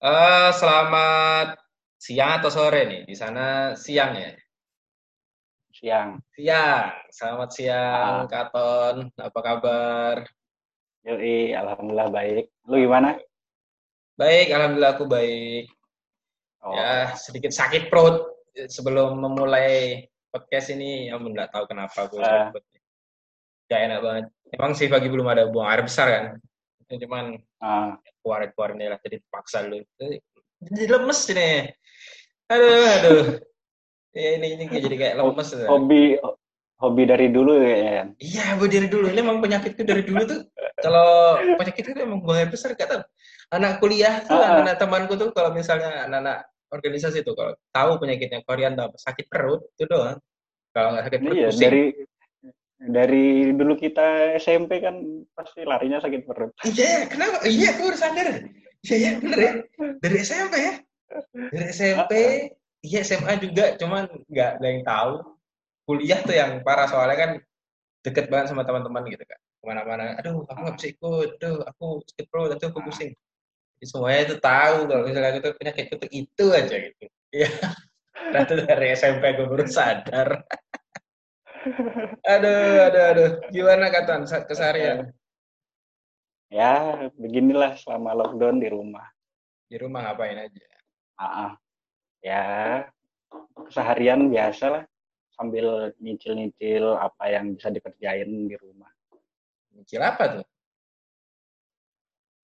Eh, selamat siang atau sore nih? Di sana siang ya? Siang. Siang. Selamat siang, Ah, Katon. Apa kabar? yoi, alhamdulillah baik. Lu gimana? Baik, alhamdulillah aku baik. Ya, Oh, sedikit sakit perut sebelum memulai podcast ini. Ya, nggak tahu kenapa aku sakit eh, perut. Gak enak banget. Emang sih pagi belum ada buang air besar kan? Cuman ah, keluarin-keluarin lah, jadi terpaksa dulu. Jadi lemes ini. Aduh, aduh. Ya, ini, ini jadi kayak lemes. ya. hobi hobi dari dulu kan? Iya, gue dari dulu. Ini emang penyakitku dari dulu tuh. Kalau penyakit itu emang air besar, gak tahu. Anak kuliah tuh, Ah, ah, anak-anak temanku tuh, kalau misalnya anak-anak organisasi tuh, kalau tahu penyakitnya Korean tuh apa? Sakit perut, itu doang. Kalau nggak sakit perut, iya pusing. dari dari dulu kita SMP kan pasti larinya sakit perut. Iya, ya, kenapa? Iya, aku baru sadar. Iya, iya, bener ya. Dari SMP ya. Dari SMP, iya SMA juga, cuman nggak ada yang tahu. Kuliah tuh yang parah, soalnya kan deket banget sama teman-teman gitu kan. Ke mana-mana, aduh, aku nggak bisa ikut, aduh, aku sakit perut, aduh, aku pusing. Jadi semuanya itu tahu kalau misalnya aku tuh penyakitku tuh itu aja gitu. Iya, nah itu dari SMP gue baru sadar. Aduh, aduh, aduh. Gimana Katan sa- keseharian? Ya, beginilah selama lockdown di rumah. Di rumah ngapain aja? Ah, ah. Ya, keseharian biasa lah sambil nyicil-nyicil apa yang bisa dikerjain di rumah. Nyicil apa tuh?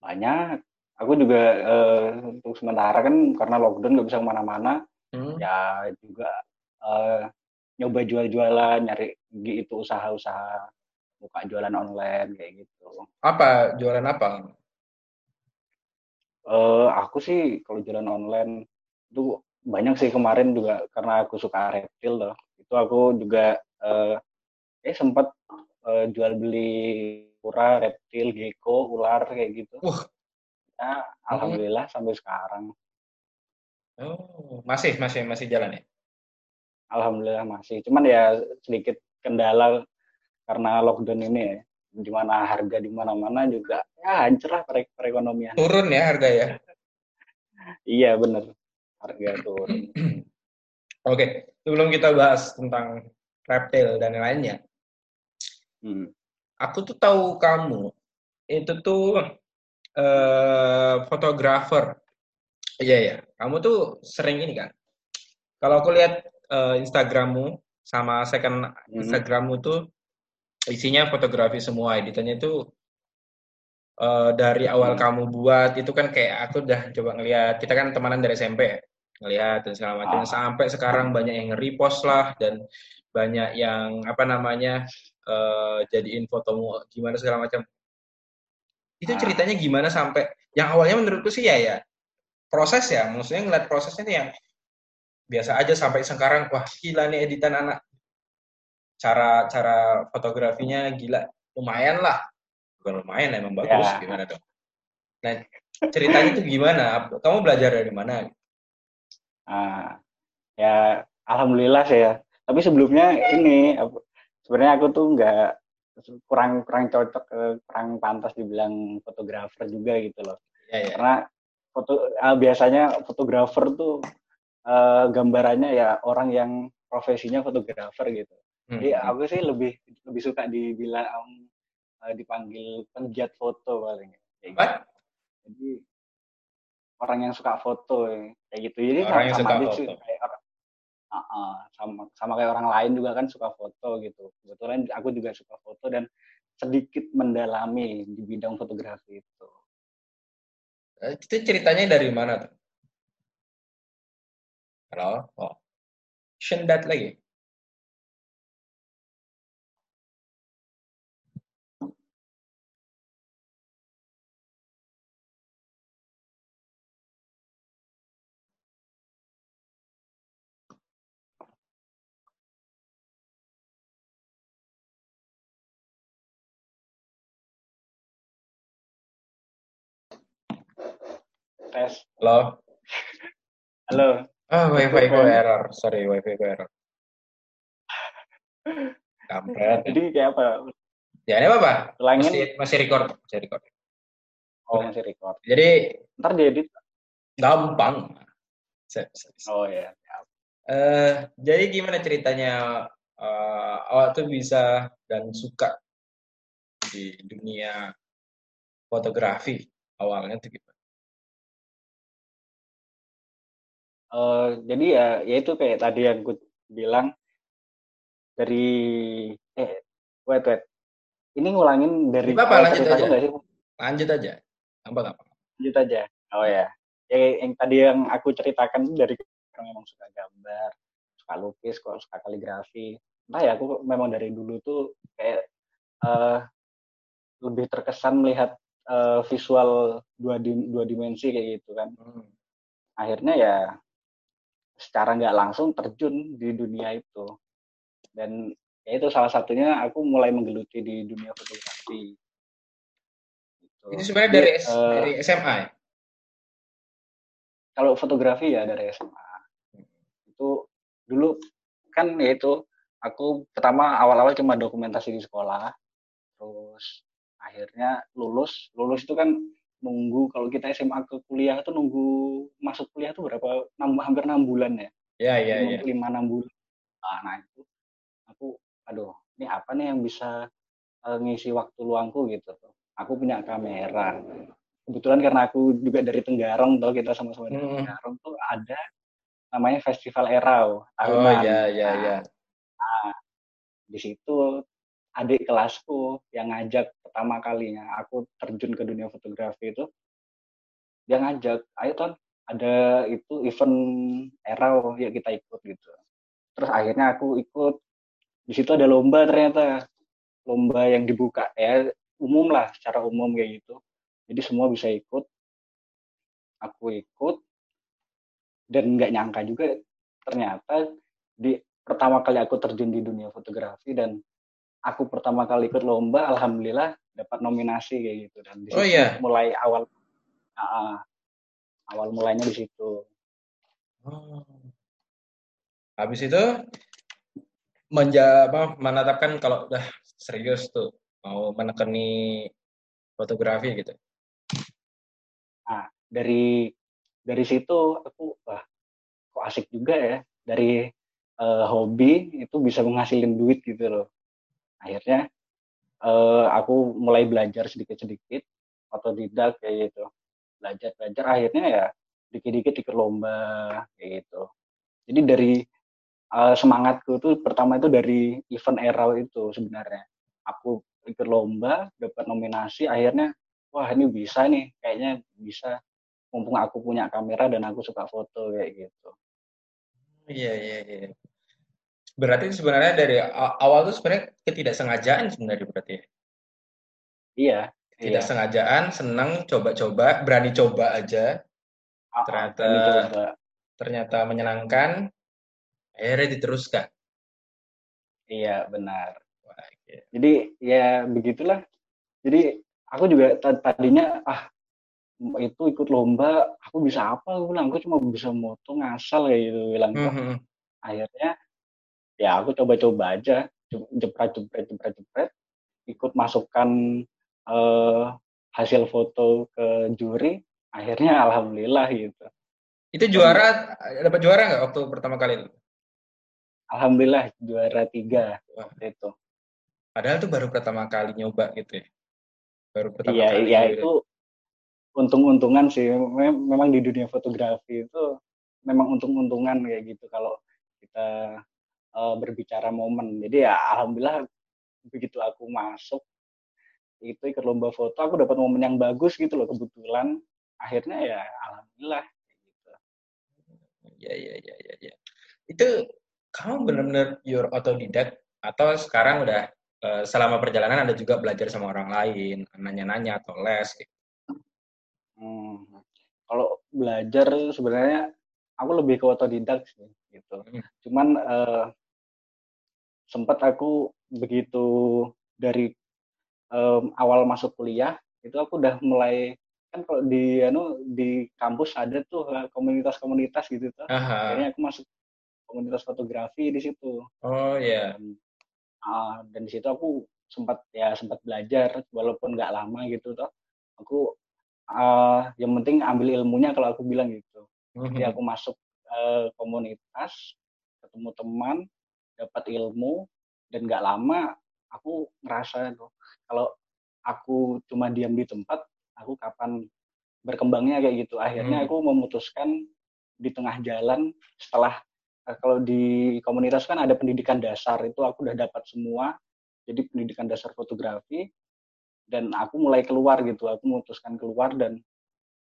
Banyak. Aku juga eh, untuk sementara kan karena lockdown nggak bisa ke mana-mana, Hmm? ya juga eh, nyoba jual-jualan, nyari gitu usaha-usaha buka jualan online kayak gitu. Apa? Jualan apa? Eh, aku sih kalau jualan online itu banyak sih kemarin juga karena aku suka reptil loh. Itu aku juga eh, eh sempat eh, jual beli kura, reptil, gecko, ular kayak gitu. Wah, Ya, hmm. alhamdulillah sampai sekarang. Oh, masih, masih, masih jalan ya? Alhamdulillah masih. Cuman ya sedikit kendala karena lockdown ini ya. Di mana harga di mana-mana juga ya hancur lah pere- perekonomian. Turun ya harga ya? Iya bener. Harga turun. Oke, sebelum kita bahas tentang reptil dan lainnya, Hmm. aku tuh tahu kamu itu tuh eh fotografer. Iya ya, kamu tuh sering ini kan. Kalau aku lihat eh, Instagrammu sama second Hmm. Instagrammu tuh isinya fotografi semua, editannya itu eh, dari awal Hmm. kamu buat itu kan kayak aku udah coba ngeliat. Kita kan temanan dari SMP ngeliat dan segala macam. Ah, sampai sekarang banyak yang repost lah dan banyak yang apa namanya eh, jadiin fotomu gimana segala macam. Itu ah, ceritanya gimana sampai yang awalnya menurutku sih ya ya proses ya. Maksudnya ngeliat prosesnya tuh yang biasa aja sampai sekarang wah gila nih editan anak. Cara cara fotografinya gila. Lumayan lah. Bukan lumayan emang bagus. Ya. gimana dong nah ceritanya tuh gimana? Kamu belajar dari mana? Ah, ya alhamdulillah sih ya. Tapi sebelumnya ini sebenarnya aku tuh nggak kurang kurang cocok eh, kurang pantas dibilang fotografer juga gitu loh. ya ya Karena foto ah, biasanya fotografer tuh eh, gambarannya ya orang yang profesinya fotografer gitu. Hmm, Jadi aku sih lebih lebih suka dibilang eh, dipanggil penggiat foto paling kayak gitu. Jadi orang yang suka foto ya, kayak gitu. Jadi orang sama, yang sama suka sih foto kayak orang ah, ah, sama sama kayak orang lain juga kan suka foto gitu. Kebetulan aku juga suka foto dan sedikit mendalami di bidang fotografi itu. Eh, itu ceritanya dari mana tuh Hello. Wa. Shin lagi. Ah wifi ku Ren. error sorry wifi ku error kampret Jadi kayak apa? ya ini apa masih masih record masih record Oh masih record. jadi Ntar diedit. Gampang. Oh ya. Uh, jadi gimana ceritanya uh, awak tuh bisa dan suka di dunia fotografi awalnya tuh gimana? Uh, jadi ya, ya itu kayak tadi yang gue bilang dari eh wait wait. Ini ngulangin dari apa lanjut aja. sih? lanjut aja. Apa apa? Lanjut aja. Oh ya. Ya yang tadi yang aku ceritakan dari orang memang suka gambar suka lukis kok suka kaligrafi. Entah ya aku memang dari dulu tuh kayak uh, lebih terkesan melihat uh, visual dua di, dua dimensi kayak gitu kan. Hmm. akhirnya ya secara nggak langsung terjun di dunia itu dan ya itu salah satunya aku mulai menggeluti di dunia fotografi gitu. itu sebenarnya dari, uh, dari SMA ya? kalau fotografi ya dari SMA itu dulu kan ya itu aku pertama awal-awal cuma dokumentasi di sekolah terus akhirnya lulus lulus itu kan nunggu kalau kita SMA ke kuliah tuh nunggu masuk kuliah tuh berapa 6, hampir enam bulan ya ya ya ya lima enam bulan nah, nah itu aku aduh ini apa nih yang bisa uh, ngisi waktu luangku gitu tuh aku punya kamera kebetulan karena aku juga dari Tenggarong tuh kita sama-sama dari hmm. Tenggarong tuh ada namanya Festival Erau tahunan. Oh iya iya iya. Nah, di situ adik kelasku yang ngajak pertama kalinya aku terjun ke dunia fotografi itu dia ngajak ayo ton ada itu event Erau ya kita ikut gitu. Terus akhirnya aku ikut. Di situ ada lomba ternyata lomba yang dibuka ya umum lah secara umum kayak gitu. Jadi semua bisa ikut. Aku ikut dan nggak nyangka juga ternyata di pertama kali aku terjun di dunia fotografi dan aku pertama kali ikut lomba alhamdulillah dapat nominasi kayak gitu dan di oh, iya. mulai awal uh, awal mulainya di situ oh. habis itu menja apa menetapkan kalau udah serius tuh mau menekani fotografi gitu Nah, dari dari situ aku wah kok asik juga ya dari uh, hobi itu bisa menghasilkan duit gitu loh. Akhirnya uh, aku mulai belajar sedikit-sedikit otodidak kayak gitu. Belajar-belajar akhirnya ya dikit-dikit ikut lomba kayak gitu. Jadi dari uh, semangatku tuh pertama itu dari event era itu sebenarnya. Aku ikut lomba, dapat nominasi, akhirnya wah ini bisa nih kayaknya bisa mumpung aku punya kamera dan aku suka foto kayak gitu iya iya iya berarti sebenarnya dari awal tuh sebenarnya ketidaksengajaan sebenarnya berarti ya? iya ketidaksengajaan iya. senang coba-coba berani coba aja ah, ah, ternyata coba. ternyata menyenangkan akhirnya diteruskan iya benar Wah, iya. jadi ya begitulah jadi aku juga tadinya ah itu ikut lomba aku bisa apa aku bilang aku cuma bisa moto ngasal kayak gitu bilang mm -hmm. akhirnya ya aku coba-coba aja jepret jepret jepret jepret ikut masukkan uh, hasil foto ke juri akhirnya alhamdulillah gitu itu juara dapat juara nggak waktu pertama kali itu alhamdulillah juara tiga waktu itu padahal tuh baru pertama kali nyoba gitu ya baru pertama iya, kali. Iya, gitu. itu untung-untungan sih. Memang di dunia fotografi itu memang untung-untungan kayak gitu kalau kita uh, berbicara momen. Jadi ya alhamdulillah begitu aku masuk itu ikut lomba foto aku dapat momen yang bagus gitu loh kebetulan akhirnya ya alhamdulillah gitu. Ya ya ya ya ya. Itu kamu benar-benar your autodidak atau sekarang udah Eh, selama perjalanan ada juga belajar sama orang lain, nanya-nanya atau les gitu. Hmm. Kalau belajar sebenarnya aku lebih ke otodidak sih gitu. Hmm. Cuman uh, sempat aku begitu dari um, awal masuk kuliah itu aku udah mulai kan kalau di anu di kampus ada tuh eh, komunitas-komunitas gitu tuh. Akhirnya aku masuk komunitas fotografi di situ. Oh iya. Yeah uh, dan di situ aku sempat ya sempat belajar walaupun nggak lama gitu toh aku uh, yang penting ambil ilmunya kalau aku bilang gitu Jadi aku masuk uh, komunitas, ketemu teman, dapat ilmu, dan nggak lama aku ngerasa tuh kalau aku cuma diam di tempat, aku kapan berkembangnya kayak gitu. Akhirnya hmm. aku memutuskan di tengah jalan setelah uh, kalau di komunitas kan ada pendidikan dasar itu aku udah dapat semua. Jadi pendidikan dasar fotografi dan aku mulai keluar gitu. Aku memutuskan keluar dan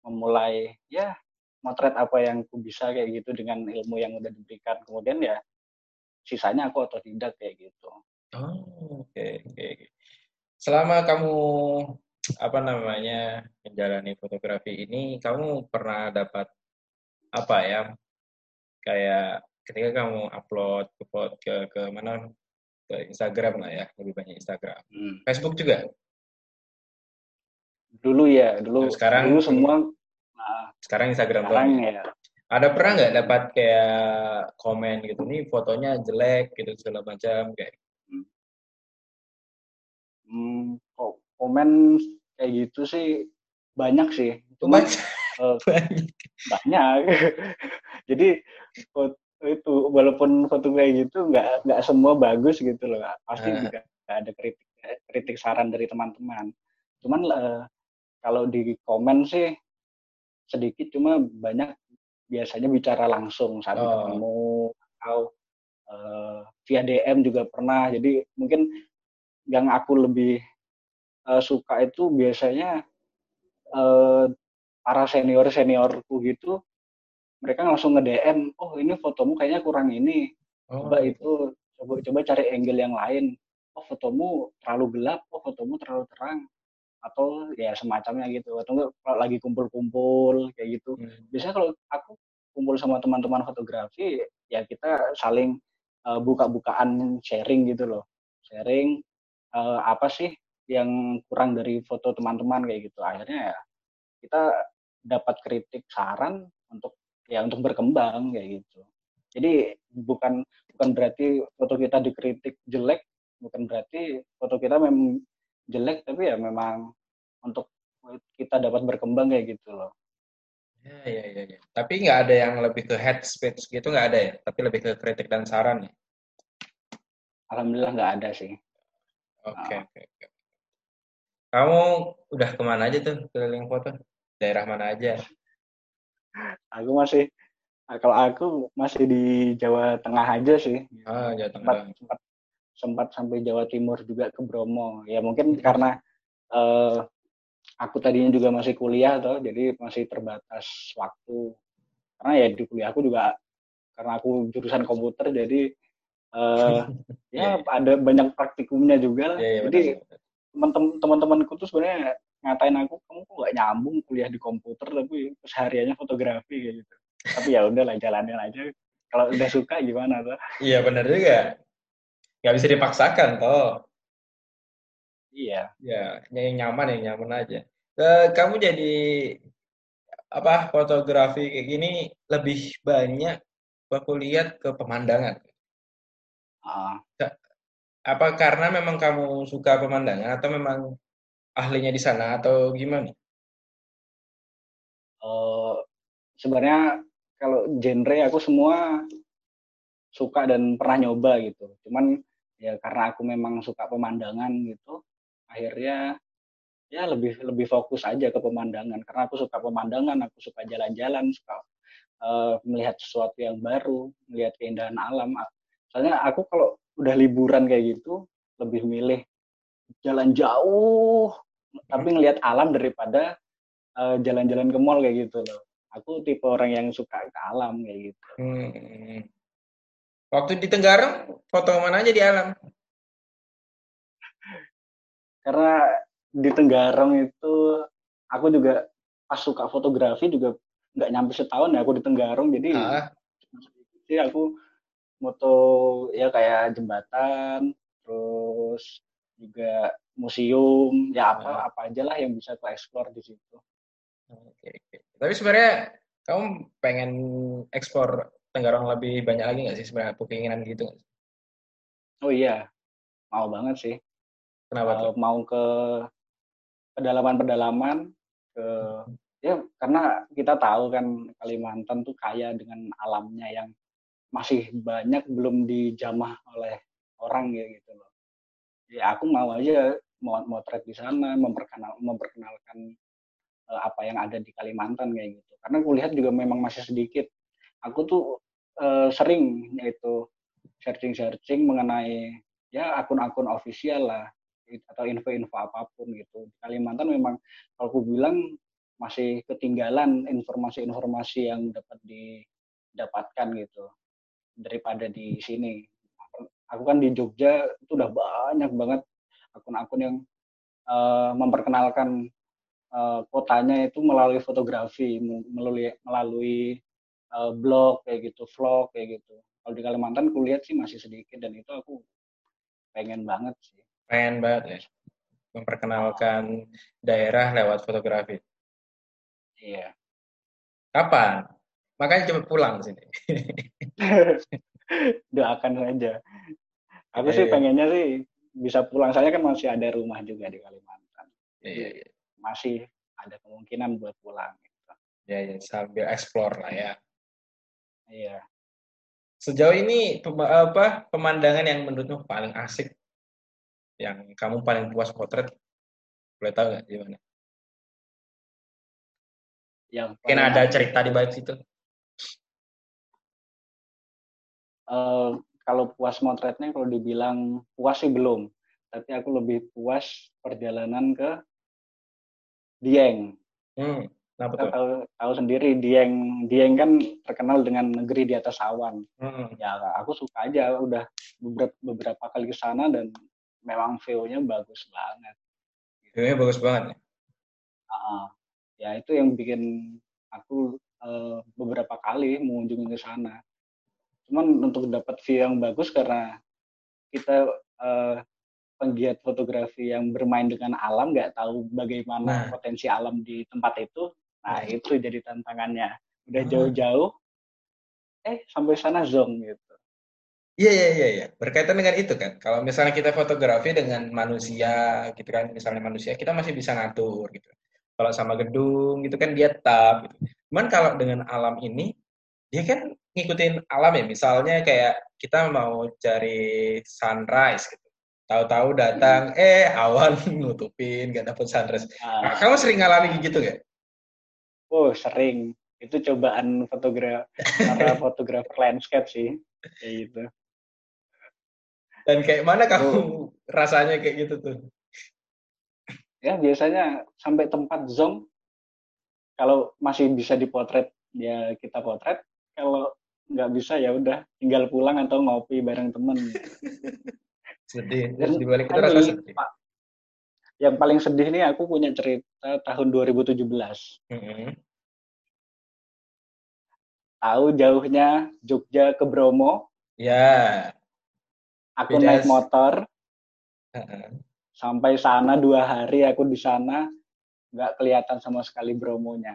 memulai ya motret apa yang aku bisa kayak gitu dengan ilmu yang udah diberikan kemudian ya sisanya aku otodidak kayak gitu oh oke okay, oke okay. selama kamu apa namanya menjalani fotografi ini kamu pernah dapat apa ya kayak ketika kamu upload ke ke ke mana ke Instagram lah ya lebih banyak Instagram hmm. Facebook juga dulu ya dulu sekarang dulu semua sekarang Instagram sekarang ya. Ada pernah nggak dapat kayak komen gitu nih fotonya jelek gitu segala macam kayak? Hmm, kok komen kayak gitu sih banyak sih. Cuma banyak. Uh, banyak. Jadi foto itu walaupun foto kayak gitu nggak nggak semua bagus gitu loh. Pasti uh. juga ada kritik kritik saran dari teman-teman. Cuman uh, kalau di komen sih sedikit cuma banyak biasanya bicara langsung saat oh. ketemu atau uh, via DM juga pernah jadi mungkin yang aku lebih uh, suka itu biasanya uh, para senior seniorku gitu mereka langsung nge DM oh ini fotomu kayaknya kurang ini oh. coba itu coba coba cari angle yang lain oh fotomu terlalu gelap oh fotomu terlalu terang atau ya semacamnya gitu. Atau enggak kalau lagi kumpul-kumpul kayak gitu. Hmm. biasanya kalau aku kumpul sama teman-teman fotografi ya kita saling uh, buka-bukaan sharing gitu loh. Sharing uh, apa sih yang kurang dari foto teman-teman kayak gitu. Akhirnya ya kita dapat kritik saran untuk ya untuk berkembang kayak gitu. Jadi bukan bukan berarti foto kita dikritik jelek bukan berarti foto kita memang jelek tapi ya memang untuk kita dapat berkembang kayak gitu loh. Ya, ya, ya, ya. Tapi nggak ada yang lebih ke head speech gitu nggak ada ya? Tapi lebih ke kritik dan saran ya? Alhamdulillah nggak ada sih. Oke, okay, oke. Okay, okay. Kamu udah ke mana aja tuh keliling foto? Daerah mana aja? Aku masih, kalau aku masih di Jawa Tengah aja sih. Ah, Jawa Tengah. Sempat, sempat sempat sampai Jawa Timur juga ke Bromo. Ya mungkin karena uh, aku tadinya juga masih kuliah toh, jadi masih terbatas waktu. Karena ya di kuliah aku juga karena aku jurusan komputer jadi uh, ya yeah. ada banyak praktikumnya juga lah. Yeah, yeah, jadi teman-temanku tuh sebenarnya ngatain aku kamu kok gak nyambung kuliah di komputer tapi sehariannya fotografi kayak gitu. Tapi ya udahlah jalanin aja. Kalau udah suka gimana tuh? Iya benar juga nggak bisa dipaksakan toh. Iya. Ya yang nyaman yang nyaman aja. Uh, kamu jadi apa fotografi kayak gini lebih banyak aku lihat ke pemandangan? Uh. apa karena memang kamu suka pemandangan atau memang ahlinya di sana atau gimana? Uh, sebenarnya kalau genre aku semua suka dan pernah nyoba gitu. Cuman ya karena aku memang suka pemandangan gitu akhirnya ya lebih lebih fokus aja ke pemandangan. Karena aku suka pemandangan aku suka jalan-jalan suka uh, melihat sesuatu yang baru melihat keindahan alam. Soalnya aku kalau udah liburan kayak gitu lebih milih jalan jauh tapi ngelihat alam daripada uh, jalan-jalan ke mall kayak gitu loh. Aku tipe orang yang suka ke alam kayak gitu. Hmm. Waktu di Tenggarong, foto mana aja di alam? Karena di Tenggarong itu aku juga pas suka fotografi juga nggak nyampe setahun ya aku di Tenggarong jadi ah. jadi aku moto ya kayak jembatan terus juga museum ya apa ah. apa aja lah yang bisa aku explore di situ. Oke, oke. Tapi sebenarnya kamu pengen ekspor Tenggarong lebih banyak lagi nggak sih sebenarnya keinginan gitu Oh iya, mau banget sih. Kenapa uh, Mau ke pedalaman-pedalaman, ke ya karena kita tahu kan Kalimantan tuh kaya dengan alamnya yang masih banyak belum dijamah oleh orang ya gitu loh. Ya aku mau aja mau motret di sana memperkenal memperkenalkan uh, apa yang ada di Kalimantan kayak gitu. Karena aku lihat juga memang masih sedikit. Aku tuh uh, sering yaitu searching-searching mengenai ya akun-akun ofisial lah atau info-info apa pun gitu. Di Kalimantan memang kalau aku bilang masih ketinggalan informasi-informasi yang dapat didapatkan gitu daripada di sini. Aku kan di Jogja itu udah banyak banget akun-akun yang uh, memperkenalkan uh, kotanya itu melalui fotografi, melalui melalui uh, blog kayak gitu, vlog kayak gitu. Kalau di Kalimantan kulihat sih masih sedikit dan itu aku pengen banget sih. Pengen banget ya memperkenalkan daerah lewat fotografi. Iya. Kapan? Makanya cepet pulang sini. Doakan saja. Aku sih iya. pengennya sih bisa pulang. Saya kan masih ada rumah juga di Kalimantan. Iya, iya. Masih ada kemungkinan buat pulang. Gitu. Ya, ya, sambil explore lah ya. Iya. Sejauh ini apa pemandangan yang menurutmu paling asik, yang kamu paling puas potret, boleh tahu nggak gimana? yang mungkin ada cerita di balik situ. Uh, kalau puas motretnya kalau dibilang puas sih belum. Tapi aku lebih puas perjalanan ke Dieng. Hmm, kita tahu, tahu sendiri Dieng. Dieng kan terkenal dengan negeri di atas awan. Hmm. ya aku suka aja. Udah beberapa beberapa kali ke sana dan memang view-nya bagus banget. View-nya bagus banget uh, ya itu yang bikin aku uh, beberapa kali mengunjungi ke sana. Cuman untuk dapat view yang bagus karena kita uh, penggiat fotografi yang bermain dengan alam nggak tahu bagaimana nah. potensi alam di tempat itu nah itu jadi tantangannya udah ah. jauh-jauh eh sampai sana zong gitu Iya iya iya iya berkaitan dengan itu kan. Kalau misalnya kita fotografi dengan manusia gitu kan, misalnya manusia kita masih bisa ngatur gitu. Kalau sama gedung gitu kan dia tetap. Gitu. Cuman kalau dengan alam ini dia kan ngikutin alam ya. Misalnya kayak kita mau cari sunrise gitu. Tahu-tahu datang, hmm. eh awan nutupin, gak dapet sunrise. Nah, kamu sering ngalami gitu gak? Oh sering. Itu cobaan fotografer para fotografer landscape sih, kayak gitu. Dan kayak mana kamu oh. rasanya kayak gitu tuh? ya biasanya sampai tempat zong kalau masih bisa dipotret ya kita potret kalau nggak bisa ya udah tinggal pulang atau ngopi bareng temen sedih terus dibalik itu rasa sedih yang paling sedih nih aku punya cerita tahun 2017 mm -hmm. tahu jauhnya Jogja ke Bromo? Ya. Aku Bidas. naik motor. Uh -uh sampai sana dua hari aku di sana nggak kelihatan sama sekali bromonya.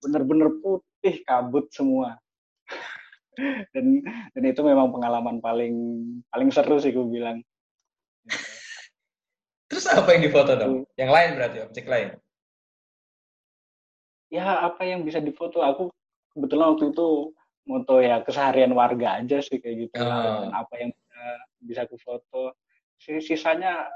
Bener-bener putih kabut semua. Dan dan itu memang pengalaman paling paling seru sih gue bilang. Terus apa yang difoto dong? Yang lain berarti objek lain ya apa yang bisa difoto? Aku kebetulan waktu itu moto ya keseharian warga aja sih kayak gitu. Oh. apa yang bisa bisa aku foto. Sisanya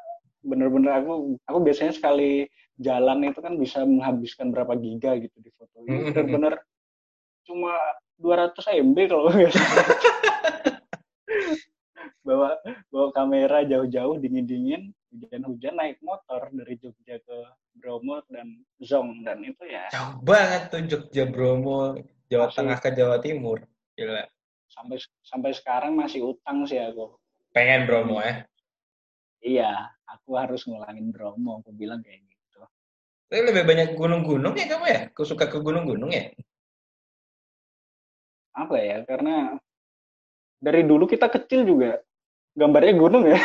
bener-bener aku aku biasanya sekali jalan itu kan bisa menghabiskan berapa giga gitu di foto. Ini mm-hmm. bener-bener cuma 200 MB kalau biasa bawa bawa kamera jauh-jauh dingin-dingin hujan-hujan naik motor dari Jogja ke Bromo dan Zong dan itu ya. Jauh banget tuh Jogja Bromo Jawa masih, Tengah ke Jawa Timur gila. Sampai sampai sekarang masih utang sih aku. Pengen Bromo ya? Iya aku harus ngulangin Bromo aku bilang kayak gitu. Tapi lebih banyak gunung-gunung ya kamu ya? Aku suka ke gunung-gunung ya? Apa ya karena dari dulu kita kecil juga gambarnya gunung ya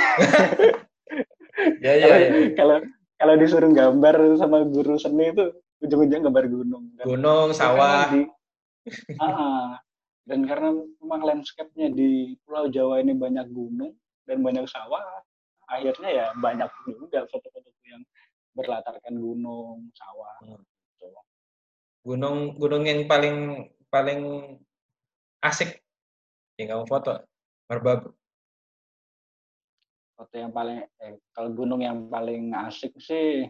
ya, ya, ya. kalau kalau disuruh gambar sama guru seni itu ujung-ujung gambar gunung dan gunung sawah di, ah, dan karena memang landscape-nya di Pulau Jawa ini banyak gunung dan banyak sawah akhirnya ya banyak juga foto-foto yang berlatarkan gunung, sawah. Hmm. Gitu. gunung gunung yang paling paling asik yang kamu foto merbabu foto yang paling eh, kalau gunung yang paling asik sih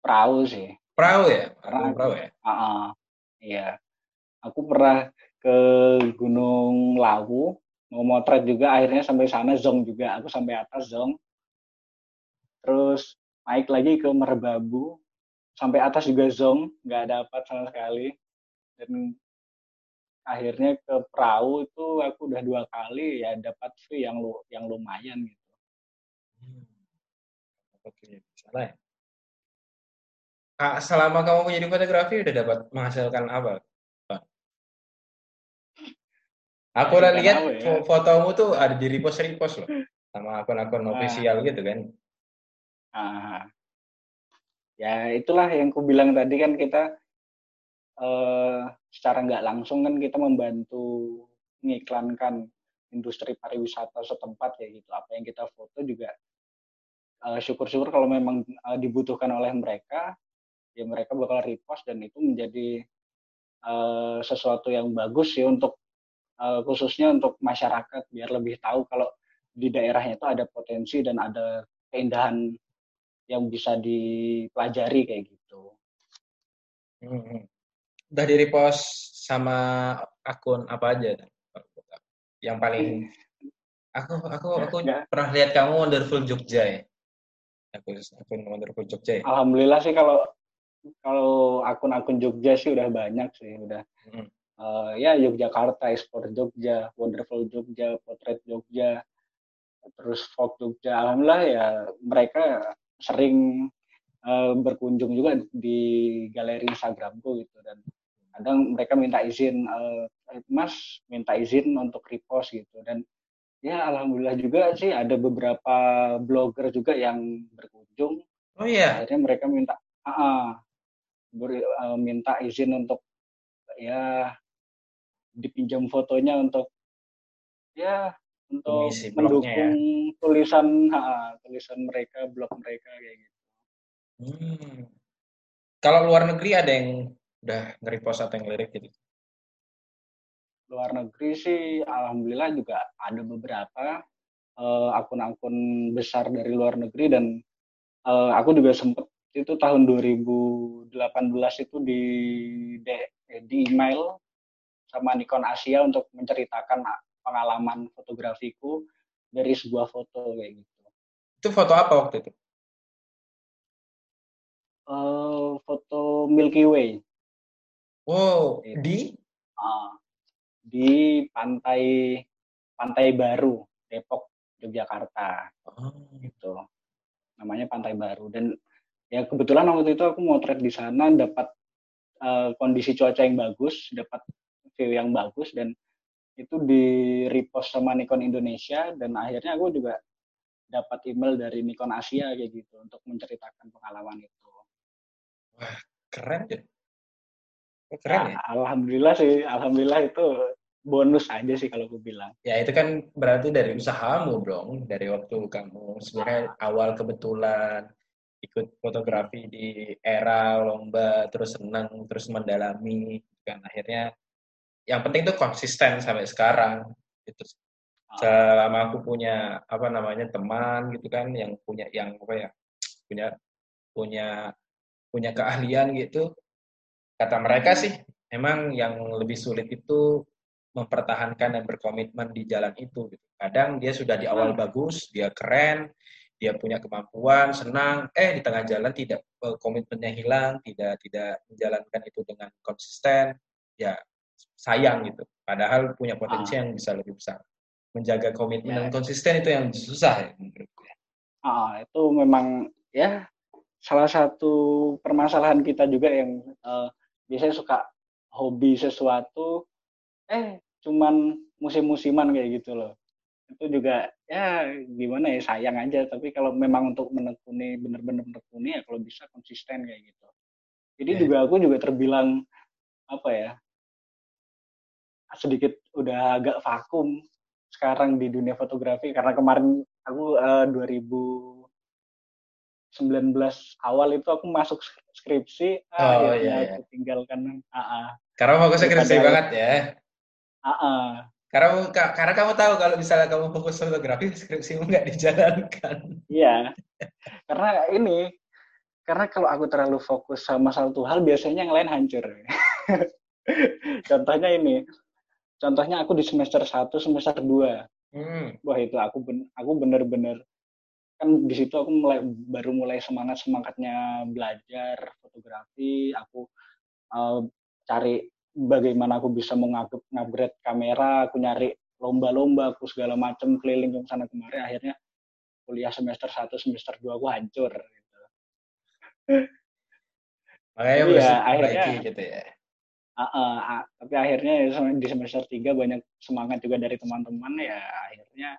perahu sih. Perahu ya? Perahu ya? Uh, uh, iya. Aku pernah ke Gunung Lawu mau motret juga akhirnya sampai sana zong juga. Aku sampai atas zong. Terus naik lagi ke Merbabu sampai atas juga zong. Nggak dapat sama sekali. Dan akhirnya ke perahu itu aku udah dua kali ya dapat view yang lu yang lumayan gitu. Hmm. Oke, salah ya. Kak, selama kamu menjadi fotografi udah dapat menghasilkan apa? Aku udah lihat ya? fotomu tuh ada di repost repost loh sama akun-akun nah. official gitu kan. Ah. Ya itulah yang ku bilang tadi kan kita uh, secara nggak langsung kan kita membantu mengiklankan industri pariwisata setempat ya gitu. Apa yang kita foto juga uh, syukur-syukur kalau memang uh, dibutuhkan oleh mereka ya mereka bakal repost dan itu menjadi uh, sesuatu yang bagus sih untuk uh, khususnya untuk masyarakat biar lebih tahu kalau di daerahnya itu ada potensi dan ada keindahan yang bisa dipelajari kayak gitu. Hmm. Udah di repost sama akun apa aja? Yang paling aku aku aku ya. pernah lihat kamu Wonderful Jogja ya. Aku akun Wonderful Jogja. Ya? Alhamdulillah sih kalau kalau akun-akun Jogja sih udah banyak sih udah. Hmm uh, ya Yogyakarta, Ekspor Jogja, Wonderful Jogja, Potret Jogja, terus Folk Jogja. Alhamdulillah ya mereka sering uh, berkunjung juga di galeri Instagramku gitu dan kadang mereka minta izin uh, Mas minta izin untuk repost gitu dan ya alhamdulillah juga sih ada beberapa blogger juga yang berkunjung. Oh iya. Akhirnya mereka minta uh, ber, uh, minta izin untuk ya dipinjam fotonya untuk ya untuk Mengisi mendukung ya. tulisan ha, tulisan mereka blog mereka kayak gitu. Hmm. Kalau luar negeri ada yang udah nge-repost atau yang lirik gitu? Luar negeri sih alhamdulillah juga ada beberapa uh, akun-akun besar dari luar negeri dan uh, aku juga sempet itu tahun 2018 itu di di email sama Nikon Asia untuk menceritakan pengalaman fotografiku dari sebuah foto kayak gitu. Itu foto apa waktu itu? Uh, foto Milky Way. Wow, gitu. di? Uh, di pantai Pantai Baru, Depok, Yogyakarta. Oh. Gitu. Namanya Pantai Baru dan ya kebetulan waktu itu aku motret di sana dapat uh, kondisi cuaca yang bagus, dapat view yang bagus dan itu di repost sama Nikon Indonesia dan akhirnya aku juga dapat email dari Nikon Asia kayak gitu untuk menceritakan pengalaman itu. Wah, keren ya. Keren nah, ya. Alhamdulillah sih, alhamdulillah itu bonus aja sih kalau aku bilang. Ya itu kan berarti dari usahamu dong, dari waktu kamu sebenarnya ah. awal kebetulan ikut fotografi di era lomba terus senang terus mendalami kan akhirnya yang penting tuh konsisten sampai sekarang gitu selama aku punya apa namanya teman gitu kan yang punya yang apa ya punya punya punya keahlian gitu kata mereka sih memang yang lebih sulit itu mempertahankan dan berkomitmen di jalan itu gitu. kadang dia sudah di awal bagus dia keren dia punya kemampuan senang eh di tengah jalan tidak eh, komitmennya hilang tidak tidak menjalankan itu dengan konsisten ya sayang gitu. Padahal punya potensi ah. yang bisa lebih besar. Menjaga komitmen ya. dan konsisten itu yang susah ya menurutku. Ah, itu memang ya salah satu permasalahan kita juga yang uh, biasanya suka hobi sesuatu eh cuman musim-musiman kayak gitu loh. Itu juga ya gimana ya sayang aja. Tapi kalau memang untuk menekuni bener-bener menekuni ya kalau bisa konsisten kayak gitu. Jadi yeah. juga aku juga terbilang apa ya sedikit udah agak vakum sekarang di dunia fotografi. Karena kemarin aku uh, 2000 19 awal itu aku masuk skripsi, oh, akhirnya iya, iya. aku tinggalkan. Uh. Karena fokusnya skripsi banget ya. Uh. Karena karena kamu tahu kalau misalnya kamu fokus fotografi, skripsimu nggak dijalankan. Iya. karena ini, karena kalau aku terlalu fokus sama satu hal, biasanya yang lain hancur. contohnya ini, contohnya aku di semester 1, semester 2. Hmm. Wah itu aku ben, aku bener-bener kan di situ aku mulai baru mulai semangat semangatnya belajar fotografi. Aku uh, cari bagaimana aku bisa mengupgrade kamera aku nyari lomba-lomba aku segala macam keliling ke sana kemari. Akhirnya kuliah semester 1 semester 2 aku hancur gitu. makanya ya, akhirnya gitu ya? Uh, uh, uh, tapi akhirnya di semester 3 banyak semangat juga dari teman-teman ya akhirnya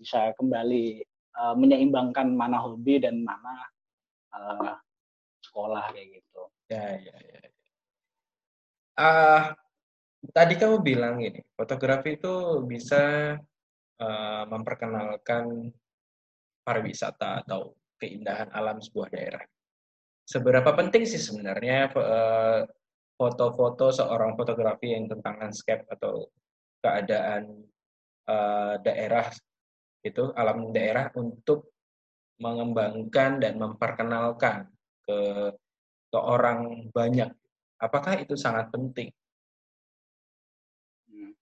bisa kembali uh, menyeimbangkan mana hobi dan mana uh, sekolah kayak gitu. Ya, ya, ya. Uh, tadi kamu bilang ini, fotografi itu bisa uh, memperkenalkan pariwisata atau keindahan alam sebuah daerah. Seberapa penting sih sebenarnya foto-foto seorang fotografi yang tentang landscape atau keadaan uh, daerah itu alam daerah untuk mengembangkan dan memperkenalkan ke ke orang banyak. Apakah itu sangat penting? Hmm.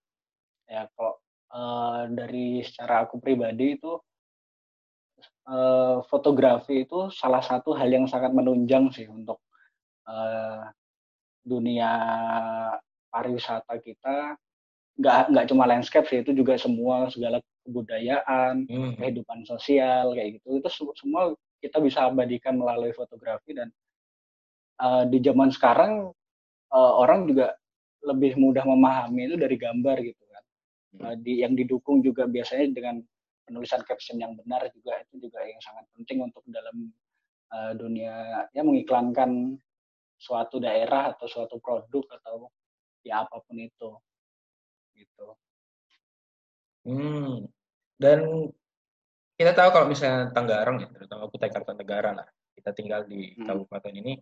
Ya, kok uh, dari secara aku pribadi itu uh, fotografi itu salah satu hal yang sangat menunjang sih untuk uh, dunia pariwisata kita. Nggak nggak cuma landscape sih, itu juga semua segala kebudayaan, hmm. kehidupan sosial kayak gitu. Itu semua kita bisa abadikan melalui fotografi dan uh, di zaman sekarang uh, orang juga lebih mudah memahami itu dari gambar gitu kan. Hmm. Uh, di yang didukung juga biasanya dengan penulisan caption yang benar juga itu juga yang sangat penting untuk dalam uh, dunia ya mengiklankan suatu daerah atau suatu produk atau ya apa pun itu gitu. Hmm. Dan kita tahu kalau misalnya Tanggarang ya, terutama Kutai Kartanegara lah, kita tinggal di hmm. kabupaten ini,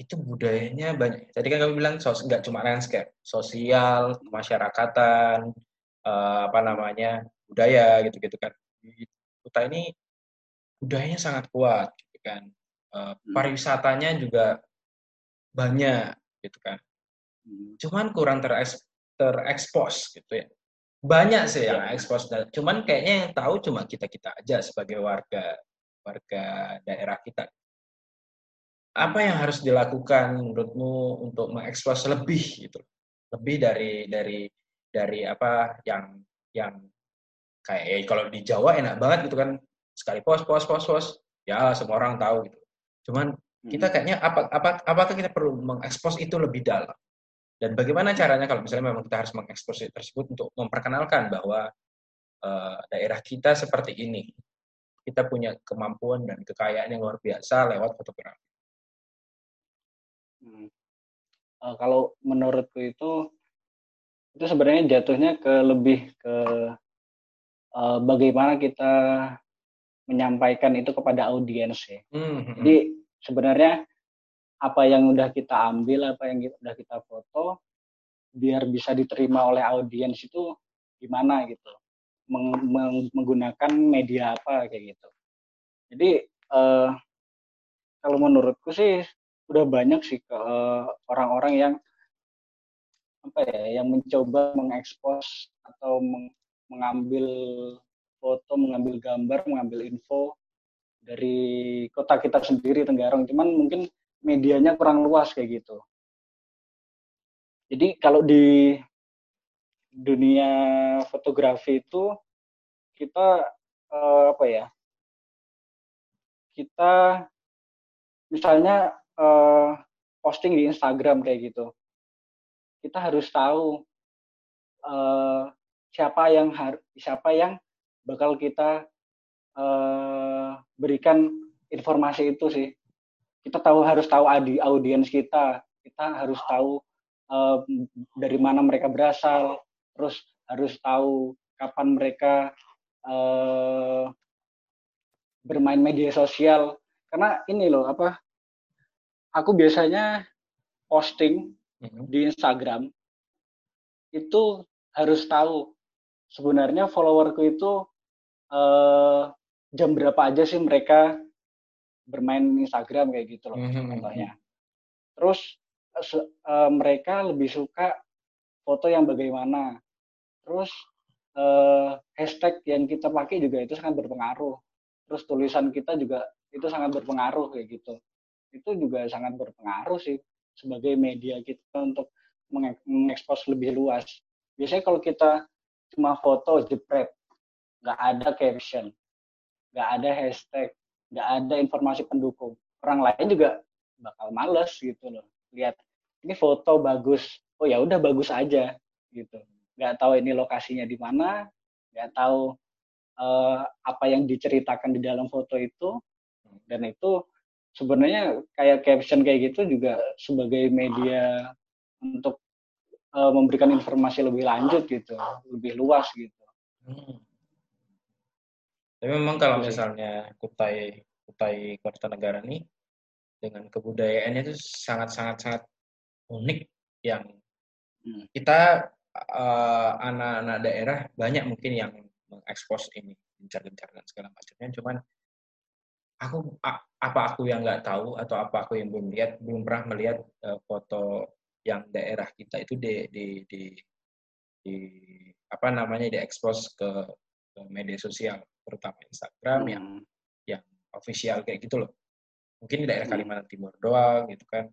itu budayanya banyak. Tadi kan kamu bilang sos nggak cuma landscape, sosial, kemasyarakatan, uh, apa namanya budaya gitu-gitu kan. Di Kutai ini budayanya sangat kuat, gitu kan. Uh, pariwisatanya juga banyak, gitu kan. Hmm. Cuman kurang terekspos gitu ya. Banyak sih yang iya. ekspos cuman kayaknya yang tahu cuma kita kita aja sebagai warga warga daerah kita. Apa yang harus dilakukan menurutmu untuk mengekspos lebih gitu? Lebih dari dari dari apa yang yang kayak ya, kalau di Jawa enak banget gitu kan. Sekali pos pos pos pos ya semua orang tahu gitu. Cuman kita kayaknya apa apa apakah kita perlu mengekspos itu lebih dalam dan bagaimana caranya kalau misalnya memang kita harus mengekspos tersebut untuk memperkenalkan bahwa uh, daerah kita seperti ini. Kita punya kemampuan dan kekayaan yang luar biasa lewat fotografi. Hmm. Uh, kalau menurutku itu itu sebenarnya jatuhnya ke lebih ke uh, bagaimana kita menyampaikan itu kepada audiens ya. Hmm, hmm. Jadi sebenarnya apa yang udah kita ambil, apa yang udah kita foto, biar bisa diterima oleh audiens itu gimana gitu, meng, meng, menggunakan media apa kayak gitu. Jadi uh, kalau menurutku sih udah banyak sih ke uh, orang-orang yang apa ya, yang mencoba mengekspos atau meng, mengambil foto, mengambil gambar, mengambil info dari kota kita sendiri Tenggarong. Cuman mungkin medianya kurang luas kayak gitu. Jadi kalau di dunia fotografi itu kita uh, apa ya? Kita misalnya uh, posting di Instagram kayak gitu. Kita harus tahu uh, siapa yang siapa yang bakal kita uh, berikan informasi itu sih kita tahu harus tahu adi audiens kita. Kita harus tahu uh, dari mana mereka berasal. Terus harus tahu kapan mereka uh, bermain media sosial. Karena ini loh apa aku biasanya posting di Instagram. Itu harus tahu sebenarnya followerku itu eh, jam berapa aja sih mereka bermain Instagram kayak gitu loh Mhm. contohnya. Terus se- eh, mereka lebih suka foto yang bagaimana. Terus eh, hashtag yang kita pakai juga itu sangat berpengaruh. Terus tulisan kita juga itu sangat berpengaruh kayak gitu. Itu juga sangat berpengaruh sih sebagai media kita untuk menge- mengekspos lebih luas. Biasanya kalau kita cuma foto jepret, nggak ada caption, nggak ada hashtag, nggak ada informasi pendukung. Orang lain juga bakal males gitu loh. Lihat ini foto bagus, oh ya udah bagus aja gitu. Nggak tahu ini lokasinya di mana, nggak tahu eh, apa yang diceritakan di dalam foto itu, dan itu sebenarnya kayak caption kayak gitu juga sebagai media untuk eh, memberikan informasi lebih lanjut gitu, lebih luas gitu. Hmm. Tapi memang kalau sih. misalnya Kutai Kutai Kartanegara nih dengan kebudayaannya itu sangat-sangat sangat unik yang Hmm. kita eh, anak-anak daerah banyak mungkin yang mengekspos ini gencar-gencar dan segala macamnya cuman aku a- apa aku yang nggak tahu atau apa aku yang belum lihat belum pernah melihat eh, foto yang daerah kita itu di di di, di apa namanya diekspos ke, ke media sosial terutama Instagram yang Hmm. official kayak gitu loh mungkin di daerah Hmm. Kalimantan Timur doang gitu kan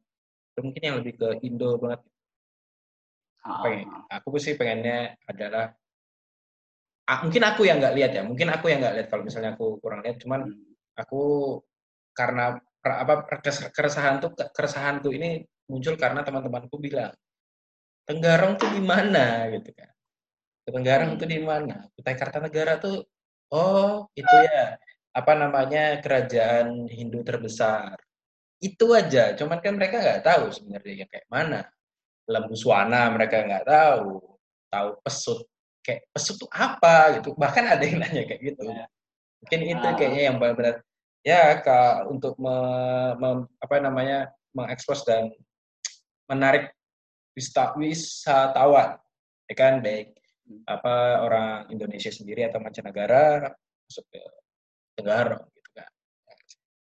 itu mungkin yang lebih ke Indo banget Ah, pengen aku sih pengennya adalah ah, mungkin aku yang nggak lihat ya mungkin aku yang nggak lihat kalau misalnya aku kurang lihat cuman hmm. aku karena apa keresahan tuh keresahan tuh ini muncul karena teman-temanku bilang Tenggarong tuh di mana gitu kan Tenggarong Hmm. tuh di mana Kutai Kartanegara tuh oh itu ya. Apa namanya kerajaan Hindu terbesar. Itu aja. Cuman kan mereka nggak tahu sebenarnya kayak mana. Lembu Suwana mereka nggak tahu. Tahu pesut. Kayak pesut tuh apa gitu. Bahkan ada yang nanya kayak gitu. Ya. mungkin itu Ah. kayaknya yang paling benar ya kak untuk me- mem- apa namanya mengekspos dan menarik wisatawan ya kan? Baik. Apa orang Indonesia sendiri atau mancanegara masuk ke Tenggarong gitu kan.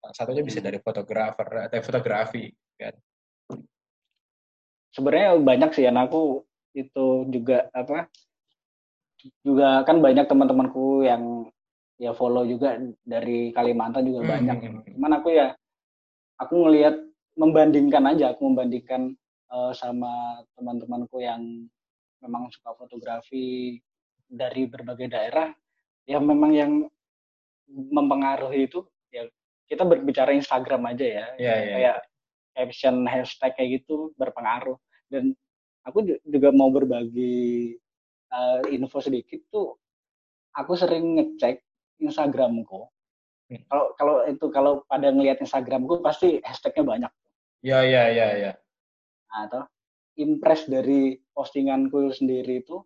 Salah satunya bisa dari fotografer atau fotografi kan. Sebenarnya banyak sih yang aku itu juga apa juga kan banyak teman-temanku yang ya follow juga dari Kalimantan juga Hmm, banyak. hmm, hmm. cuman aku ya aku ngelihat membandingkan aja aku membandingkan eh, sama teman-temanku yang memang suka fotografi dari berbagai daerah ya memang yang mempengaruhi itu ya kita berbicara Instagram aja ya. Ya ya kayak caption hashtag kayak gitu berpengaruh. Dan aku ju- juga mau berbagi uh, info sedikit tuh aku sering ngecek Instagramku. Hmm. kalau kalau itu kalau pada ngelihat Instagramku pasti hashtagnya banyak. Ya ya ya ya. Atau impress dari postinganku sendiri itu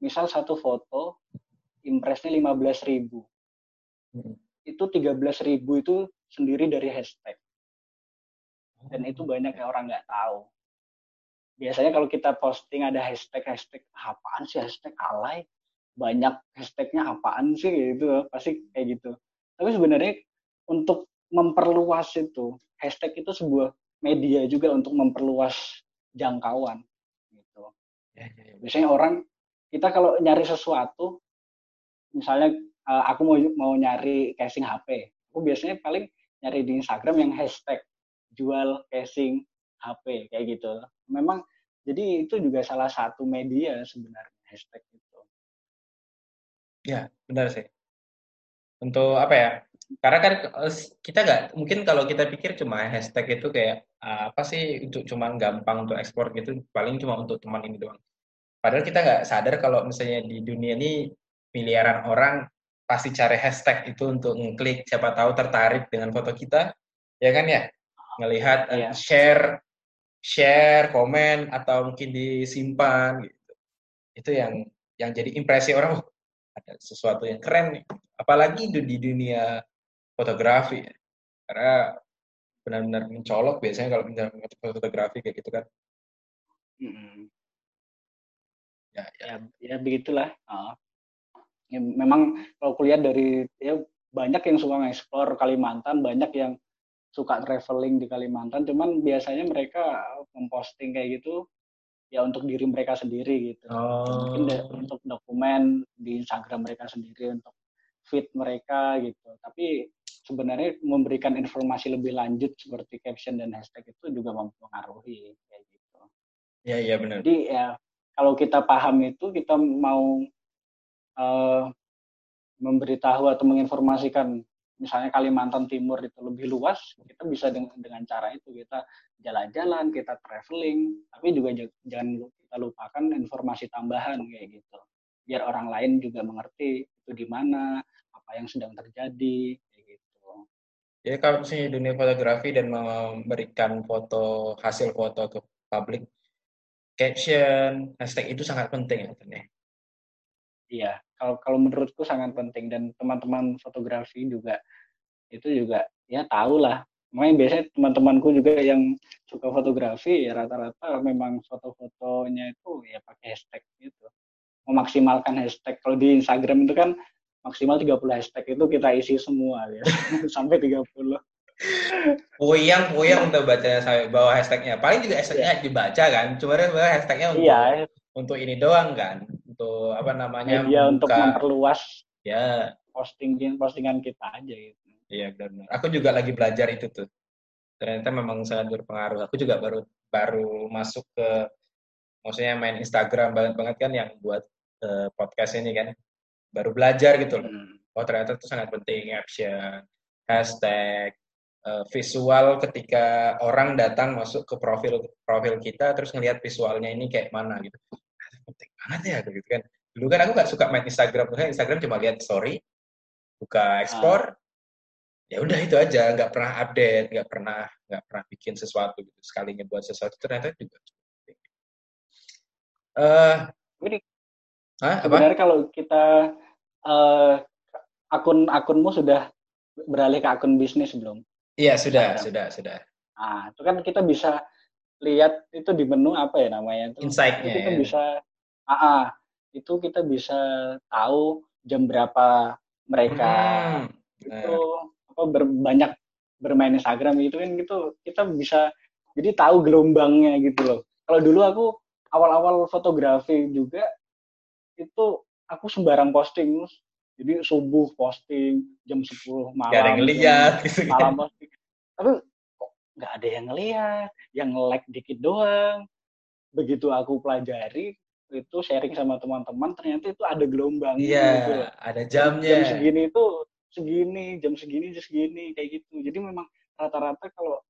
misal satu foto impressnya 15.000 ribu Hmm. itu 13.000 ribu itu sendiri dari hashtag dan itu banyak yang orang nggak tahu. Biasanya kalau kita posting ada hashtag hashtag apaan sih hashtag alay, banyak hashtagnya apaan sih gitu, pasti kayak gitu. Tapi sebenarnya untuk memperluas itu hashtag itu sebuah media juga untuk memperluas jangkauan gitu. Ya, ya, ya. Biasanya orang kita kalau nyari sesuatu, misalnya eh, aku mau mau nyari casing HP, aku biasanya paling nyari di Instagram yang hashtag jual casing HP kayak gitu. Memang jadi itu juga salah satu media sebenarnya hashtag itu. Ya, benar sih. Untuk apa ya? Karena kan eh, kita nggak mungkin kalau kita pikir cuma hashtag itu kayak ah, apa sih untuk cuman gampang untuk ekspor gitu, paling cuma untuk teman ini doang. Padahal kita nggak sadar kalau misalnya di dunia ini miliaran orang pasti cari hashtag itu untuk ngeklik, siapa tahu tertarik dengan foto kita, ya kan ya? Ngelihat, eh, Iya. share, share, komen atau mungkin disimpan gitu. Itu yang yang jadi impresi orang, "Oh, ada sesuatu yang keren nih. Apalagi di dunia fotografi karena benar-benar mencolok biasanya kalau fotografi kayak gitu kan hmm. ya, ya. ya ya begitulah oh. ya, memang kalau kuliah dari ya banyak yang suka ngeksplor Kalimantan banyak yang suka traveling di Kalimantan cuman biasanya mereka memposting kayak gitu ya untuk diri mereka sendiri gitu oh. mungkin untuk dokumen di Instagram mereka sendiri untuk feed mereka gitu tapi sebenarnya memberikan informasi lebih lanjut seperti caption dan hashtag itu juga mempengaruhi kayak gitu ya iya benar jadi ya kalau kita paham itu kita mau uh, memberitahu atau menginformasikan misalnya Kalimantan Timur itu lebih luas, kita bisa dengan, dengan cara itu kita jalan-jalan, kita traveling, tapi juga jangan kita lupakan informasi tambahan kayak gitu. Biar orang lain juga mengerti itu di mana, apa yang sedang terjadi. Jadi kalau misalnya dunia fotografi dan memberikan foto hasil foto ke publik, caption, hashtag itu sangat penting ya, ya. Iya, kalau kalau menurutku sangat penting dan teman-teman fotografi juga itu juga ya tahu lah. Makanya biasanya teman-temanku juga yang suka fotografi ya rata-rata memang foto-fotonya itu ya pakai hashtag gitu. Memaksimalkan hashtag. Kalau di Instagram itu kan maksimal 30 hashtag itu kita isi semua ya. Sampai 30. Puyang, puyang udah baca saya bawa hashtagnya. Paling juga hashtagnya yeah. dibaca kan. Cuma hashtagnya untuk yeah. untuk ini doang kan untuk apa namanya media untuk memperluas ya posting postingan kita aja gitu. Iya benar. Aku juga lagi belajar itu tuh. Ternyata memang sangat berpengaruh. Aku juga baru baru masuk ke maksudnya main Instagram banget banget kan yang buat uh, podcast ini kan. Baru belajar gitu loh. Hmm. Oh ternyata itu sangat penting caption, hashtag, uh, visual ketika orang datang masuk ke profil profil kita terus ngelihat visualnya ini kayak mana gitu penting banget ya gitu kan dulu kan aku nggak suka main Instagram Maksudnya Instagram cuma lihat story buka ekspor ah. ya udah itu aja nggak pernah update nggak pernah nggak pernah bikin sesuatu gitu sekalinya buat sesuatu ternyata juga uh, ini sebenarnya kalau kita uh, akun akunmu sudah beralih ke akun bisnis belum? Iya sudah sudah sudah. Ah itu kan kita bisa lihat itu di menu apa ya namanya itu. Insight kita ya. bisa ah, itu kita bisa tahu jam berapa mereka. Hmm. itu apa berbanyak bermain Instagram itu kan gitu. Kita bisa jadi tahu gelombangnya gitu loh. Kalau dulu aku awal-awal fotografi juga itu aku sembarang posting jadi subuh posting jam 10 malam. Gak ada yang ngeliat gitu kan. Malam posting. Tapi kok nggak ada yang ngeliat, yang like dikit doang. Begitu aku pelajari, itu sharing sama teman-teman ternyata itu ada gelombang iya gitu. ada jamnya jam segini itu segini jam segini jam segini kayak gitu jadi memang rata-rata kalau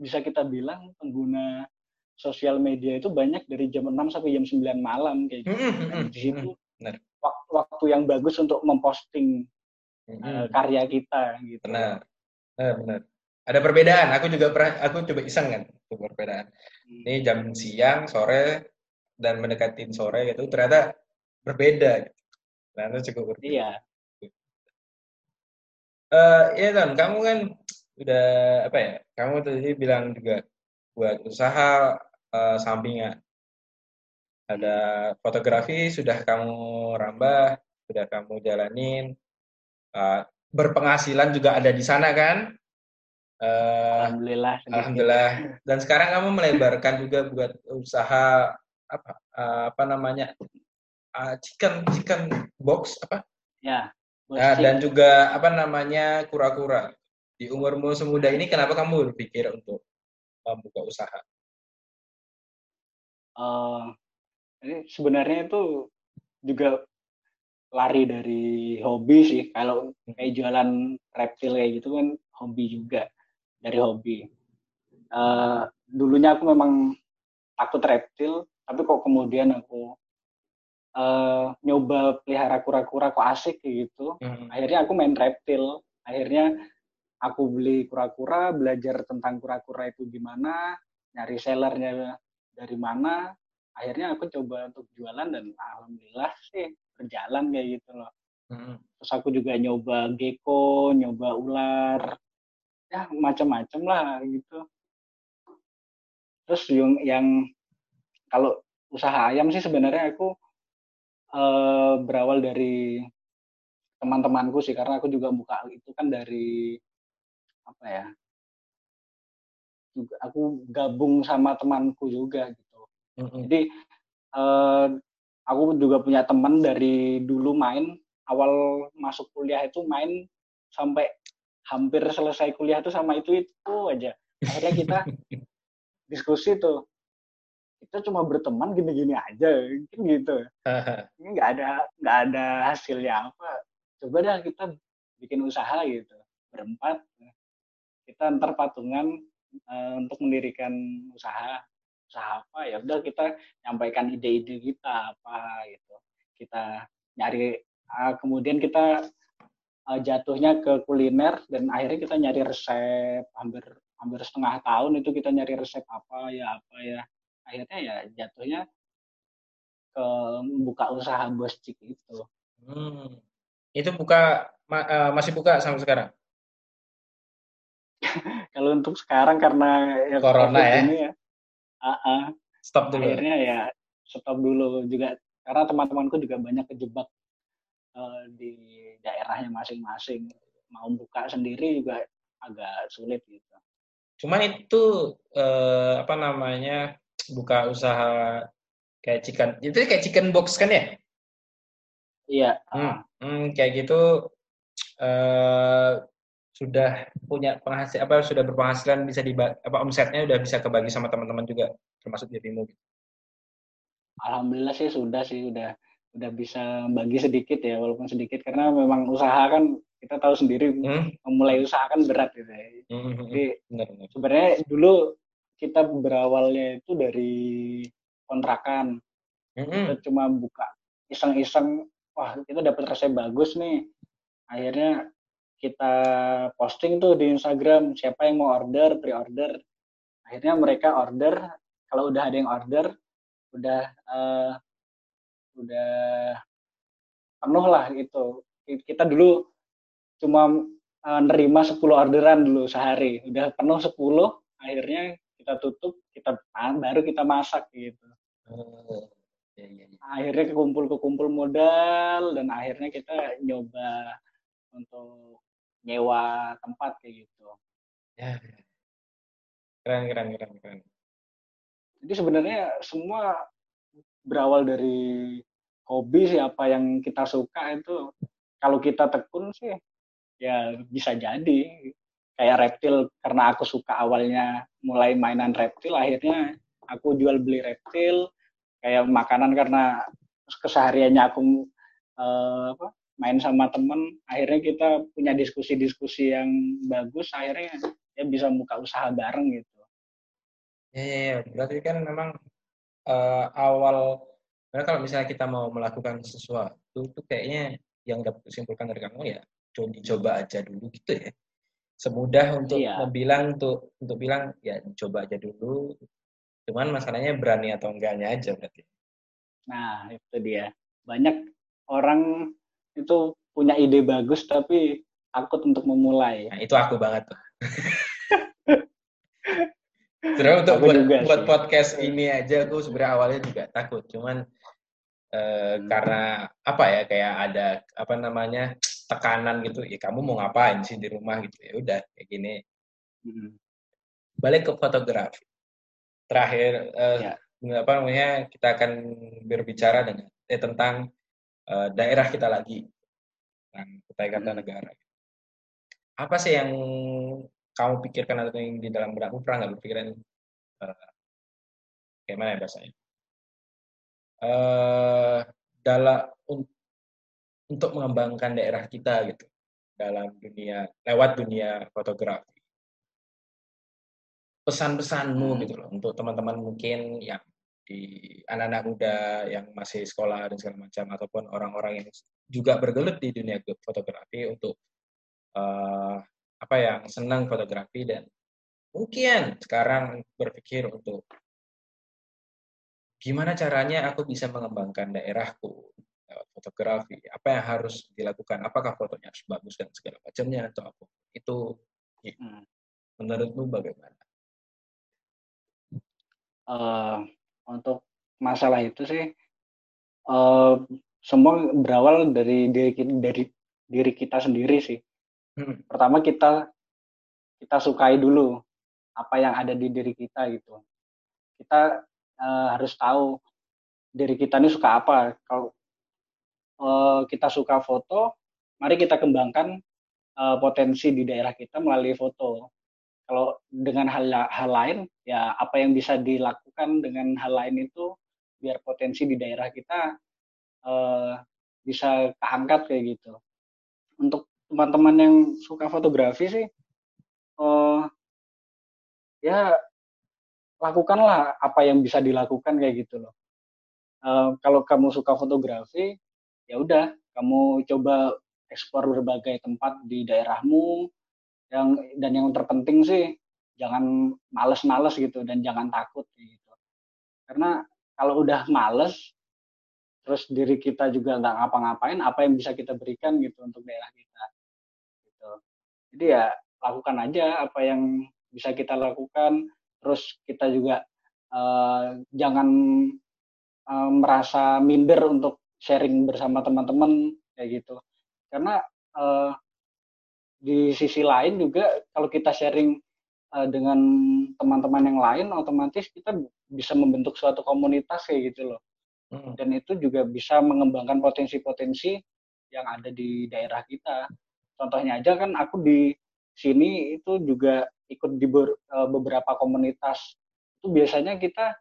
bisa kita bilang pengguna sosial media itu banyak dari jam 6 sampai jam 9 malam kayak gitu. -hmm. di situ mm -hmm. waktu yang bagus untuk memposting mm -hmm. uh, karya kita gitu. Benar. Benar, benar. Ada perbedaan. Aku juga pernah aku coba iseng kan perbedaan. Hmm. Ini jam siang, sore, dan mendekati sore gitu ternyata berbeda ternyata cukup berbeda iya uh, ya kan kamu kan udah apa ya kamu tadi bilang juga buat usaha uh, sampingan ada fotografi sudah kamu rambah sudah kamu jalanin. Uh, berpenghasilan juga ada di sana kan? Uh, alhamdulillah alhamdulillah. Dan sekarang kamu melebarkan juga buat usaha apa uh, apa namanya uh, chicken chicken box apa? Ya uh, dan juga apa namanya kura-kura. Di umurmu semuda ini kenapa kamu berpikir untuk membuka usaha? Uh, ini sebenarnya itu juga lari dari hobi sih. Kalau kayak jualan reptil kayak gitu kan hobi juga dari hobi. Uh, dulunya aku memang takut reptil tapi kok kemudian aku uh, nyoba pelihara kura-kura kok asik gitu. Hmm. akhirnya aku main reptil. Akhirnya aku beli kura-kura belajar tentang kura-kura itu gimana nyari sellernya dari mana akhirnya aku coba untuk jualan dan alhamdulillah sih berjalan kayak gitu loh Hmm. Terus aku juga nyoba gecko, nyoba ular, ya macam-macam lah gitu. Terus yang, yang kalau usaha ayam sih sebenarnya aku uh, berawal dari teman-temanku sih karena aku juga buka itu kan dari apa ya juga aku gabung sama temanku juga gitu. Mm-hmm. jadi uh, aku juga punya teman dari dulu main awal masuk kuliah itu main sampai hampir selesai kuliah tuh sama itu itu aja. Akhirnya kita diskusi tuh kita cuma berteman gini-gini aja kan gitu. Ini nggak ada nggak ada hasilnya apa. Coba dah kita bikin usaha gitu berempat kita ntar patungan uh, untuk mendirikan usaha usaha apa ya udah kita nyampaikan ide-ide kita apa gitu kita nyari uh, kemudian kita uh, jatuhnya ke kuliner dan akhirnya kita nyari resep hampir hampir setengah tahun itu kita nyari resep apa ya apa ya akhirnya ya jatuhnya ke buka usaha bos cik itu. Hmm. Itu buka ma uh, masih buka sampai sekarang? Kalau untuk sekarang karena ya corona ya. Ini ya uh -uh, stop dulu. Akhirnya ya stop dulu juga karena teman-temanku juga banyak kejebak uh, di daerahnya masing-masing. Mau buka sendiri juga agak sulit gitu. Cuman itu uh, apa namanya buka usaha kayak chicken itu kayak chicken box kan ya iya hmm, hmm, kayak gitu uh, sudah punya penghasil apa sudah berpenghasilan bisa di apa omsetnya udah bisa kebagi sama teman-teman juga termasuk dirimu Alhamdulillah sih sudah sih udah udah bisa bagi sedikit ya walaupun sedikit karena memang usaha kan kita tahu sendiri hmm? memulai usaha kan berat gitu ya. Hmm, hmm, hmm. Jadi benar, benar. sebenarnya dulu kita berawalnya itu dari kontrakan. Mm-hmm. Kita cuma buka iseng-iseng, wah kita dapat resep bagus nih. Akhirnya kita posting tuh di Instagram siapa yang mau order, pre-order. Akhirnya mereka order, kalau udah ada yang order, udah uh, udah penuh lah itu. Kita dulu cuma uh, nerima 10 orderan dulu sehari, udah penuh 10, akhirnya kita tutup kita baru kita masak gitu oh, ya, ya, ya. akhirnya kekumpul kekumpul modal dan akhirnya kita nyoba untuk nyewa tempat kayak gitu. Ya, ya. keren keren keren keren. Jadi sebenarnya semua berawal dari hobi siapa yang kita suka itu. Kalau kita tekun sih ya bisa jadi. Kayak reptil karena aku suka awalnya mulai mainan reptil akhirnya aku jual beli reptil. Kayak makanan karena kesehariannya aku uh, apa, main sama temen akhirnya kita punya diskusi-diskusi yang bagus akhirnya ya bisa buka usaha bareng gitu. Ya, ya, ya. berarti kan memang uh, awal karena kalau misalnya kita mau melakukan sesuatu itu kayaknya yang dapat disimpulkan dari kamu ya coba aja dulu gitu ya. Semudah untuk iya. bilang untuk untuk bilang ya coba aja dulu. Cuman masalahnya berani atau enggaknya aja berarti. Nah itu dia. Banyak orang itu punya ide bagus tapi takut untuk memulai. Nah, itu aku banget tuh Terus untuk buat, buat podcast ini aja aku sebenarnya awalnya juga takut. Cuman eh, hmm. karena apa ya kayak ada apa namanya tekanan gitu. Ya kamu mau ngapain sih di rumah gitu? Ya udah kayak gini. Hmm. balik ke fotografi. Terakhir uh, ya. apa namanya kita akan berbicara dengan eh, tentang uh, daerah kita lagi. Tentang kutai negara. Apa sih yang kamu pikirkan atau yang di dalam benakmu pernah nggak berpikiran uh, kayak mana ya bahasanya? Uh, dalam untuk mengembangkan daerah kita gitu dalam dunia lewat dunia fotografi. Pesan-pesanmu hmm. gitu loh untuk teman-teman mungkin yang di anak-anak muda yang masih sekolah dan segala macam ataupun orang-orang yang juga bergelut di dunia fotografi untuk uh, apa yang senang fotografi dan mungkin sekarang berpikir untuk gimana caranya aku bisa mengembangkan daerahku lewat fotografi. Apa yang harus dilakukan apakah fotonya harus bagus dan segala macamnya atau apa itu hmm. menurutmu bagaimana uh, untuk masalah itu sih uh, semua berawal dari diri dari diri kita sendiri sih hmm. pertama kita kita sukai dulu apa yang ada di diri kita gitu kita uh, harus tahu diri kita ini suka apa kalau uh, kita suka foto, mari kita kembangkan uh, potensi di daerah kita melalui foto. Kalau dengan hal, hal lain, ya apa yang bisa dilakukan dengan hal lain itu biar potensi di daerah kita uh, bisa keangkat kayak gitu. Untuk teman-teman yang suka fotografi sih, uh, ya lakukanlah apa yang bisa dilakukan kayak gitu loh. Uh, kalau kamu suka fotografi, ya udah kamu coba eksplor berbagai tempat di daerahmu yang dan yang terpenting sih jangan males-males gitu dan jangan takut gitu. Karena kalau udah males terus diri kita juga nggak ngapa-ngapain apa yang bisa kita berikan gitu untuk daerah kita? Gitu. Jadi ya lakukan aja apa yang bisa kita lakukan. Terus kita juga uh, jangan uh, merasa minder untuk sharing bersama teman-teman kayak gitu. Karena uh, di sisi lain juga kalau kita sharing uh, dengan teman-teman yang lain otomatis kita bisa membentuk suatu komunitas kayak gitu loh. Hmm. dan itu juga bisa mengembangkan potensi-potensi yang ada di daerah kita. Contohnya aja kan aku di sini itu juga ikut di eh, beberapa komunitas. Itu biasanya kita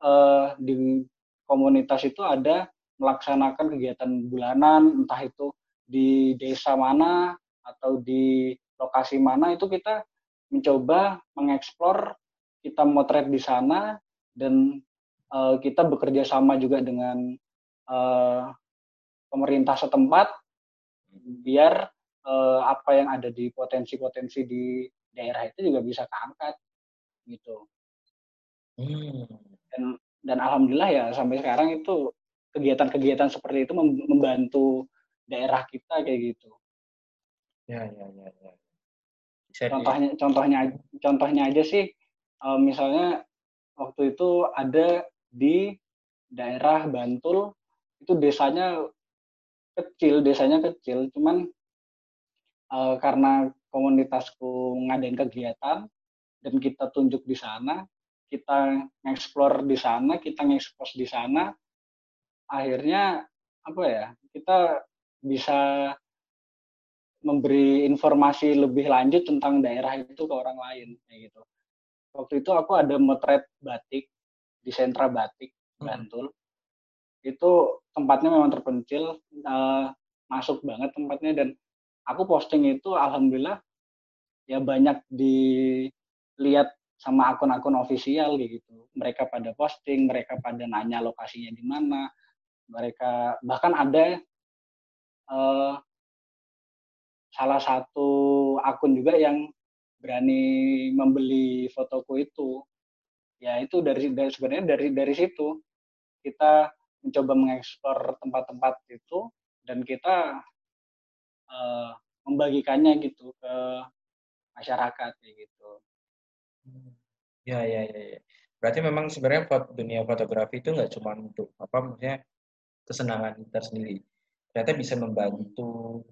uh, di komunitas itu ada melaksanakan kegiatan bulanan, entah itu di desa mana atau di lokasi mana itu kita mencoba mengeksplor, kita motret di sana dan uh, kita bekerja sama juga dengan uh, pemerintah setempat biar uh, apa yang ada di potensi-potensi di daerah itu juga bisa keangkat gitu. Hmm. Dan dan alhamdulillah ya sampai sekarang itu kegiatan-kegiatan seperti itu membantu daerah kita kayak gitu. Ya, ya, ya, ya. contohnya, contohnya, contohnya aja sih, uh, misalnya waktu itu ada di daerah Bantul itu desanya kecil, desanya kecil, cuman uh, karena komunitasku ngadain kegiatan dan kita tunjuk di sana, kita ngeksplor di sana, kita ngekspos di sana, akhirnya apa ya kita bisa memberi informasi lebih lanjut tentang daerah itu ke orang lain kayak gitu. Waktu itu aku ada motret batik di sentra batik hmm. Bantul. Itu tempatnya memang terpencil, uh, masuk banget tempatnya dan aku posting itu alhamdulillah ya banyak dilihat sama akun-akun ofisial gitu. Mereka pada posting, mereka pada nanya lokasinya di mana, mereka bahkan ada uh, salah satu akun juga yang berani membeli fotoku itu ya itu dari, dari sebenarnya dari dari situ kita mencoba mengeksplor tempat-tempat itu dan kita uh, membagikannya gitu ke masyarakat kayak gitu. Ya ya ya. ya. Berarti memang sebenarnya dunia fotografi itu nggak cuma untuk apa maksudnya kesenangan kita sendiri. Ternyata bisa membantu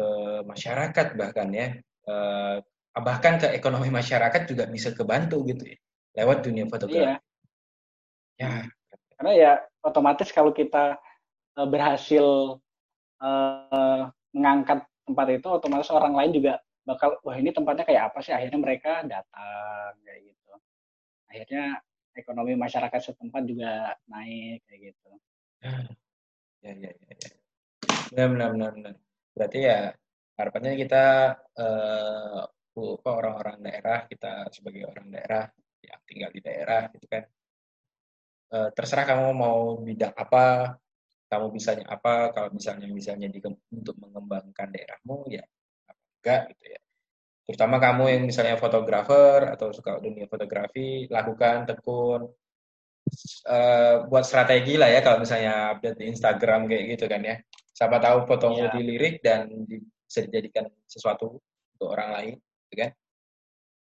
ke masyarakat bahkan ya, eh, bahkan ke ekonomi masyarakat juga bisa kebantu gitu ya, lewat dunia fotografi. Iya. Ya. Karena ya otomatis kalau kita eh, berhasil uh, mengangkat tempat itu, otomatis orang lain juga bakal, wah ini tempatnya kayak apa sih? Akhirnya mereka datang kayak gitu. Akhirnya ekonomi masyarakat setempat juga naik kayak gitu. Ya, ya, ya, ya. Benar, benar, benar, benar. Berarti ya harapannya kita eh, orang-orang daerah, kita sebagai orang daerah yang tinggal di daerah gitu kan. Eh, terserah kamu mau bidang apa, kamu bisanya apa, kalau misalnya misalnya di, untuk mengembangkan daerahmu ya enggak gitu ya. Terutama kamu yang misalnya fotografer atau suka dunia fotografi, lakukan tekun uh, buat strategi lah ya kalau misalnya update di Instagram kayak gitu kan ya siapa tahu fotomu Iya. dilirik dan bisa dijadikan sesuatu untuk orang lain gitu kan